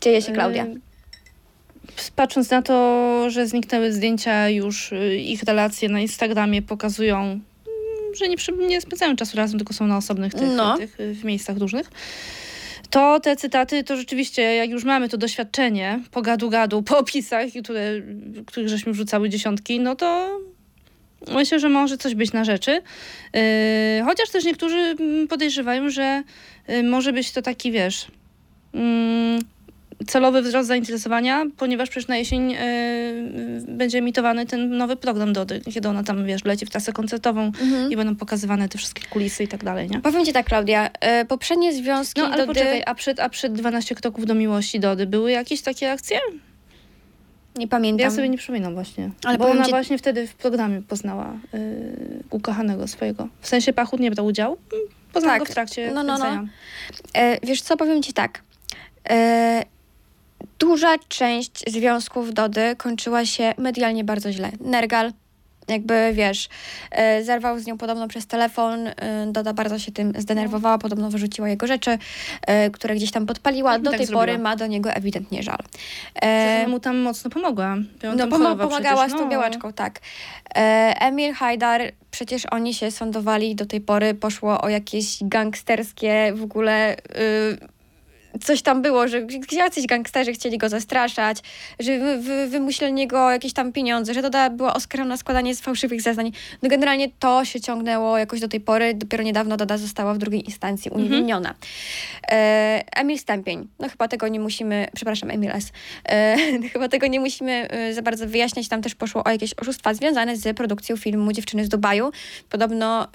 Dzieje się, Klaudia. Y, Patrząc na to, że zniknęły zdjęcia już, y, ich relacje na Instagramie pokazują, że nie, przy- nie spędzają czasu razem, tylko są na osobnych tych, No. tych w miejscach różnych. To te cytaty, to rzeczywiście, jak już mamy to doświadczenie po gadu-gadu, po opisach, które, których żeśmy wrzucały dziesiątki, no to myślę, że może coś być na rzeczy. Yy, chociaż też niektórzy podejrzewają, że y, może być to taki, wiesz, mm, celowy wzrost zainteresowania, ponieważ przecież na jesień y, będzie emitowany ten nowy program Dody, kiedy ona tam, wiesz, leci w trasę koncertową Mhm. i będą pokazywane te wszystkie kulisy i tak dalej, nie? Powiem ci tak, Klaudia. E, poprzednie związki No, ale Dody... poczekaj, a przed, a przed 12 kroków do miłości Dody były jakieś takie akcje? Nie pamiętam. Ja sobie nie przypominam właśnie. Ale bo ona ci- właśnie wtedy w programie poznała y, ukochanego swojego. W sensie Pachut nie brał udziału, poznała Tak. go w trakcie No, no, no. E, wiesz co, powiem ci tak. E, duża część związków Dody kończyła się medialnie bardzo źle. Nergal, jakby wiesz, e, zerwał z nią podobno przez telefon. E, Doda bardzo się tym zdenerwowała, podobno wyrzuciła jego rzeczy, e, które gdzieś tam podpaliła. Tak, Do tak tej zrobiła. pory ma do niego ewidentnie żal. E, mu tam mocno pomogła. No, pomo- pomagała przecież, z tą no. białaczką, tak. Emil Hajdar, przecież oni się sądowali do tej pory, poszło o jakieś gangsterskie w ogóle... Y, Coś tam było, że jacyś gangsterzy chcieli go zastraszać, że wy, wy, jakieś tam pieniądze, że Doda była oskarżona na składanie fałszywych zeznań. No generalnie to się ciągnęło jakoś do tej pory. Dopiero niedawno Doda została w drugiej instancji uniewinniona. E, Emil Stępień. No chyba tego nie musimy, przepraszam, Emil S. E, [laughs] chyba tego nie musimy e, za bardzo wyjaśniać. Tam też poszło o jakieś oszustwa związane z produkcją filmu Dziewczyny z Dubaju. Podobno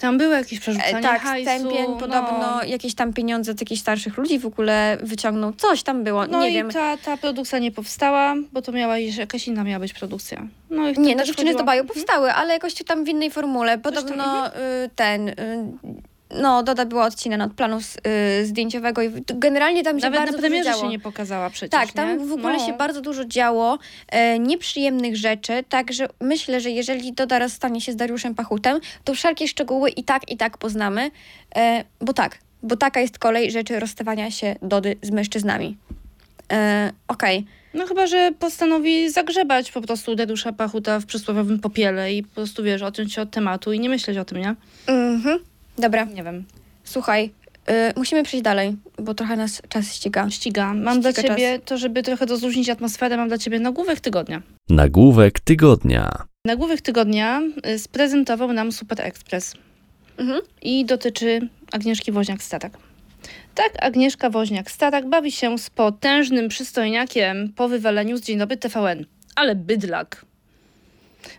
Tam były jakieś przerzucanie tak, hajsu. Stępień podobno no. jakieś tam pieniądze od jakichś starszych ludzi w ogóle wyciągnął. Coś tam było, No nie i wiem. Ta, ta produkcja nie powstała, bo to miała iść- jakaś inna miała być produkcja. No i Nie, no dziewczyny z Dubaju powstały, ale jakoś tam w innej formule. Podobno y, ten... Y, no, Doda była odcinana od planu s- y, zdjęciowego i generalnie tam się Nawet bardzo na dużo działo. się nie pokazała przecież, Tak, tam nie? w ogóle no. się bardzo dużo działo e, nieprzyjemnych rzeczy, także myślę, że jeżeli Doda rozstanie się z Dariuszem Pachutem, to wszelkie szczegóły i tak, i tak poznamy, e, bo tak, bo taka jest kolej rzeczy rozstawania się Dody z mężczyznami. E, Okej, No chyba, że postanowi zagrzebać po prostu Dedusza Pachuta w przysłowiowym popiele i po prostu, wiesz, odciąć się od tematu i nie myśleć o tym, nie? mhm. dobra, Nie wiem. słuchaj, e, musimy przejść dalej, bo trochę nas czas ściga. Ściga. Mam dla Ściga ciebie, to żeby trochę rozluźnić atmosferę, mam dla ciebie nagłówek tygodnia. Nagłówek tygodnia. Nagłówek tygodnia y, sprezentował nam Super Express Mhm. i dotyczy Agnieszki Woźniak-Starak. Tak, Agnieszka Woźniak-Starak bawi się z potężnym przystojniakiem po wywaleniu z Dzień Dobry TVN. Ale bydlak.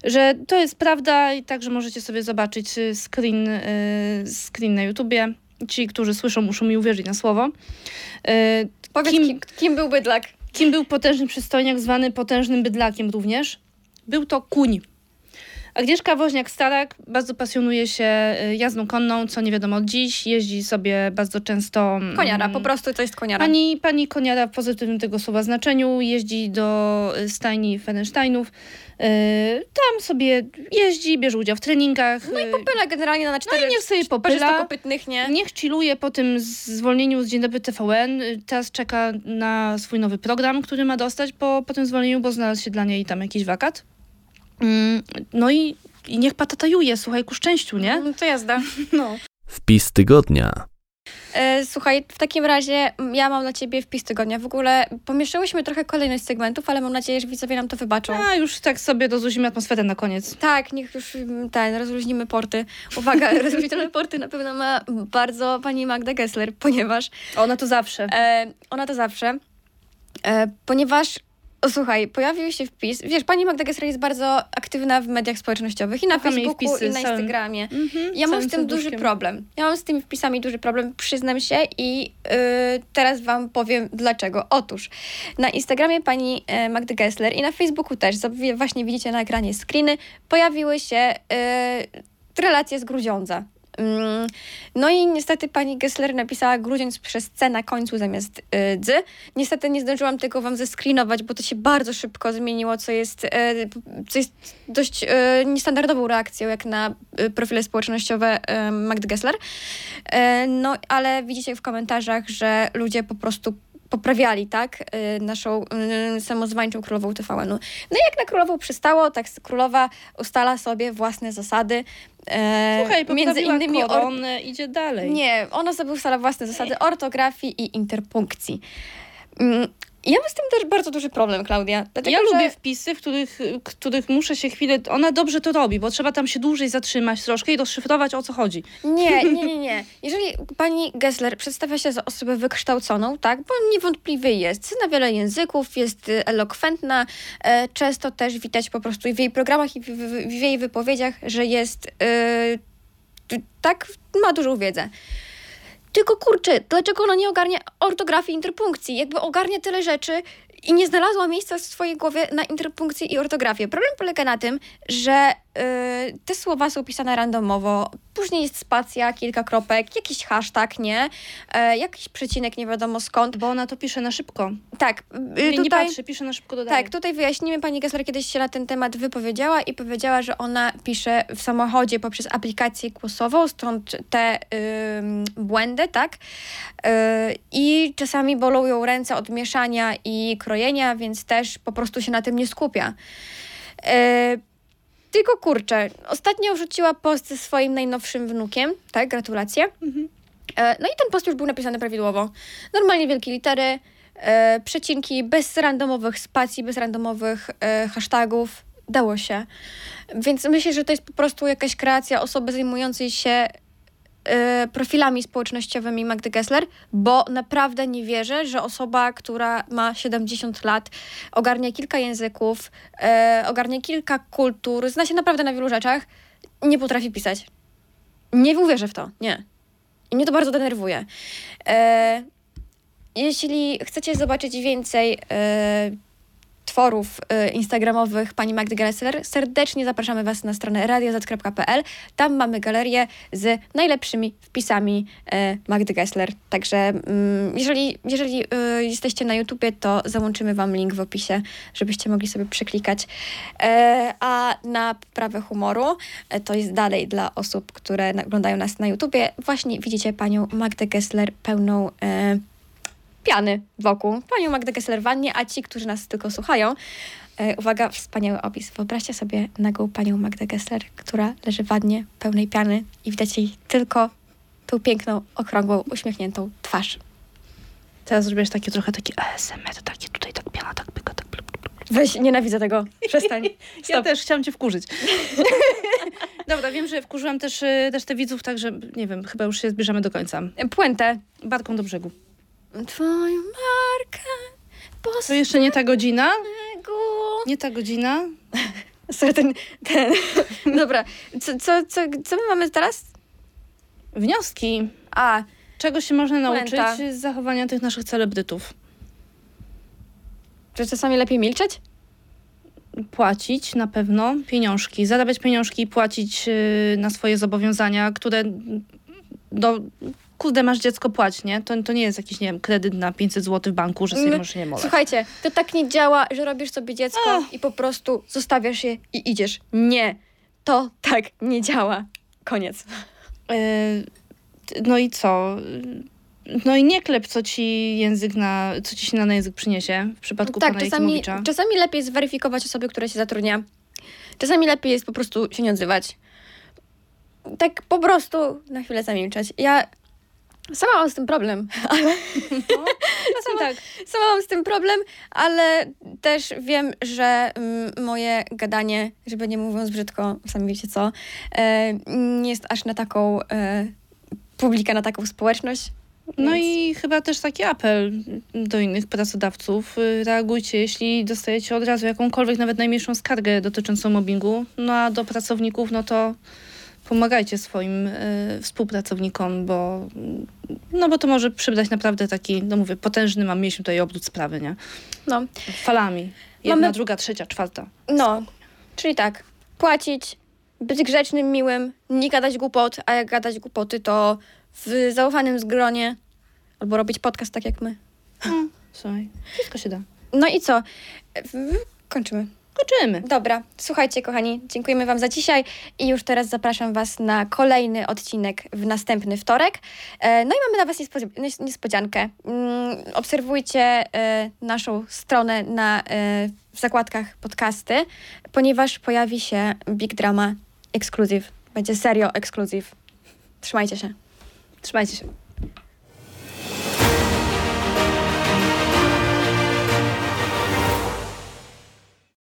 Że to jest prawda i także możecie sobie zobaczyć y, screen, y, screen na YouTubie. Ci, którzy słyszą, muszą mi uwierzyć na słowo. Y, Powiedz, Kim- kim, kim był bydlak? Kim był potężny przystojniak, zwany potężnym bydlakiem również? Był to kuń. Agnieszka Woźniak-Starak bardzo pasjonuje się y, jazdą konną, co nie wiadomo od dziś. Jeździ sobie bardzo często... mm, Koniara, po prostu to jest koniara. Pani, pani Koniara w pozytywnym tego słowa znaczeniu jeździ do y, stajni Ferensteinów. Y, tam sobie jeździ, bierze udział w treningach. No i popyla generalnie na cztery No i niech sobie popyla. nie? Niech chilluje po tym zwolnieniu z Dzień Dobry TVN. Teraz czeka na swój nowy program, który ma dostać po, po tym zwolnieniu, bo znalazł się dla niej tam jakiś wakat. Mm, No i, i niech patatajuje, słuchaj, ku szczęściu, nie? No to jazda. [laughs] No. Wpis tygodnia. E, słuchaj, w takim razie ja mam dla ciebie wpis tygodnia. W ogóle pomieszałyśmy trochę kolejność segmentów, ale mam nadzieję, że widzowie nam to wybaczą. A już tak sobie rozluźnimy atmosferę na koniec. Tak, niech już mm, ten, rozluźnimy porty. Uwaga, [laughs] rozluźnione porty na pewno ma bardzo pani Magda Gessler, ponieważ Ona to zawsze. e, ona to zawsze, e, ponieważ o, słuchaj, pojawił się wpis, wiesz, pani Magda Gessler jest bardzo aktywna w mediach społecznościowych i na Kocham Facebooku wpisy i na Instagramie. Mhm, Ja mam z tym duży problem. Ja mam z tymi wpisami duży problem, przyznam się i yy, teraz wam powiem dlaczego. Otóż na Instagramie pani e, Magdy Gessler i na Facebooku też, co właśnie widzicie na ekranie screeny, pojawiły się yy, relacje z Grudziądza. Mm, No i niestety pani Gessler napisała Grudziądz przez C na końcu zamiast y, dzy. Niestety nie zdążyłam tego wam zescreenować, bo to się bardzo szybko zmieniło, co jest, y, co jest dość y, niestandardową reakcją jak na profile społecznościowe Magdy Gessler. No ale widzicie w komentarzach, że ludzie po prostu poprawiali, tak, y, naszą y, samozwańczą królową TVN-u. No i jak na królową przystało, tak królowa ustala sobie własne zasady. e, Słuchaj, między innymi or- koronę, idzie dalej. nie, ona sobie ustala własne zasady ortografii i interpunkcji. Ja mam z tym też bardzo duży problem, Klaudia. Dlatego, ja że... lubię wpisy, w których, których muszę się chwilę. Ona dobrze to robi, bo trzeba tam się dłużej zatrzymać troszkę i rozszyfrować o co chodzi. Nie, [laughs] nie, nie, nie. Jeżeli pani Gessler przedstawia się za osobę wykształconą, tak, bo niewątpliwie jest, zna wiele języków, jest y, elokwentna, e, często też widać po prostu i w jej programach i w, w, w jej wypowiedziach, że jest y, tak, ma dużą wiedzę. Tylko kurczę, dlaczego ona nie ogarnia ortografii interpunkcji? Jakby ogarnia tyle rzeczy i nie znalazła miejsca w swojej głowie na interpunkcję i ortografię. Problem polega na tym, że te słowa są pisane randomowo. Później jest spacja, kilka kropek, jakiś hashtag, nie? E, jakiś przecinek, nie wiadomo skąd. Bo ona to pisze na szybko. Tak, y, Nie, nie tutaj... patrzy, pisze na szybko dodaje. Tak, tutaj wyjaśnimy, pani Gessler kiedyś się na ten temat wypowiedziała i powiedziała, że ona pisze w samochodzie poprzez aplikację głosową, stąd te ym, błędy, tak? Yy, I czasami bolą ją ręce od mieszania i krojenia, więc też po prostu się na tym nie skupia. Yy, tylko kurczę, ostatnio wrzuciła post ze swoim najnowszym wnukiem, tak? Gratulacje. E, No i ten post już był napisany prawidłowo. Normalnie wielkie litery, e, przecinki, bez randomowych spacji, bez randomowych e, hashtagów. Dało się. Więc myślę, że to jest po prostu jakaś kreacja osoby zajmującej się profilami społecznościowymi Magdy Gessler, bo naprawdę nie wierzę, że osoba, która ma 70 lat, ogarnia kilka języków, e, ogarnia kilka kultur, zna się naprawdę na wielu rzeczach, nie potrafi pisać. Nie uwierzę w to, nie. I mnie to bardzo denerwuje. E, jeśli chcecie zobaczyć więcej e, tworów e, instagramowych pani Magdy Gessler, serdecznie zapraszamy Was na stronę radioz.pl. Tam mamy galerię z najlepszymi wpisami e, Magdy Gessler. Także mm, jeżeli, jeżeli e, jesteście na YouTubie, to załączymy Wam link w opisie, żebyście mogli sobie przeklikać. E, a na poprawę humoru, e, to jest dalej dla osób, które oglądają nas na YouTubie, właśnie widzicie panią Magdę Gessler pełną e, piany wokół. Panią Magdę Gessler wannie, a ci, którzy nas tylko słuchają, e, uwaga, wspaniały opis. Wyobraźcie sobie nagą panią Magdę Gessler, która leży w wannie pełnej piany i widać jej tylko tą piękną, okrągłą, uśmiechniętą twarz. Teraz zrobisz takie trochę takie ASMR, takie tutaj tak piana, tak pyka, tak blup, blup. Weź, nienawidzę tego. Przestań. [laughs] Ja Stop. też chciałam cię wkurzyć. [laughs] Dobra, wiem, że wkurzyłam też, y, też te widzów, także nie wiem, chyba już się zbliżamy do końca. Puentę. Barką do brzegu. Twoją markę To jeszcze nie ta godzina? Nie ta godzina? [laughs] Sorry, ten, ten. [laughs] Dobra, co, co, co, co my mamy teraz? Wnioski. A, Czego się można nauczyć Puenta. z zachowania tych naszych celebrytów? że czasami lepiej milczeć? płacić na pewno pieniążki, zarabiać pieniążki i płacić y, na swoje zobowiązania, które do, kurde, masz dziecko, płać, nie? To, to nie jest jakiś, nie wiem, kredyt na 500 zł w banku, że sobie My- możesz nie mogę. Słuchajcie, to tak nie działa, że robisz sobie dziecko i po prostu zostawiasz je i idziesz. Nie, to tak nie działa. Koniec. Y, no i co? No i nie klep, co ci język na, co ci się na język przyniesie w przypadku tak, pana czasami, czasami lepiej jest zweryfikować osoby, które się zatrudnia. Czasami lepiej jest po prostu się nie odzywać. Tak po prostu na chwilę zamilczeć. Ja sama mam z tym problem, [laughs] ale Czasem tak. sama mam z tym problem, ale też wiem, że mm, moje gadanie, żeby nie mówiąc brzydko, sami wiecie co, e, nie jest aż na taką e, publikę, na taką społeczność. No Więc- i chyba też taki apel do innych pracodawców. Y, Reagujcie, jeśli dostajecie od razu jakąkolwiek, nawet najmniejszą skargę dotyczącą mobbingu. No a do pracowników, no to pomagajcie swoim y, współpracownikom, bo, no bo to może przybrać naprawdę taki, no mówię, potężny, mam mieliśmy tutaj obrót sprawy, nie? No, Falami. Jedna, Mamy- druga, trzecia, czwarta. No, czyli tak, płacić, być grzecznym, miłym, nie gadać głupot, a jak gadać głupoty, to w zaufanym zgronie, albo robić podcast tak jak my. Słuchaj, wszystko się da. No i co? W- Kończymy. Kończymy. Dobra, słuchajcie kochani, dziękujemy Wam za dzisiaj i już teraz zapraszam Was na kolejny odcinek w następny wtorek. E, No i mamy dla Was niespodzi- nies- niespodziankę. Mm, Obserwujcie e, naszą stronę na, e, w zakładkach podcasty, ponieważ pojawi się Big Drama Exclusive. Będzie serio Exclusive. Trzymajcie się. Trzymajcie się.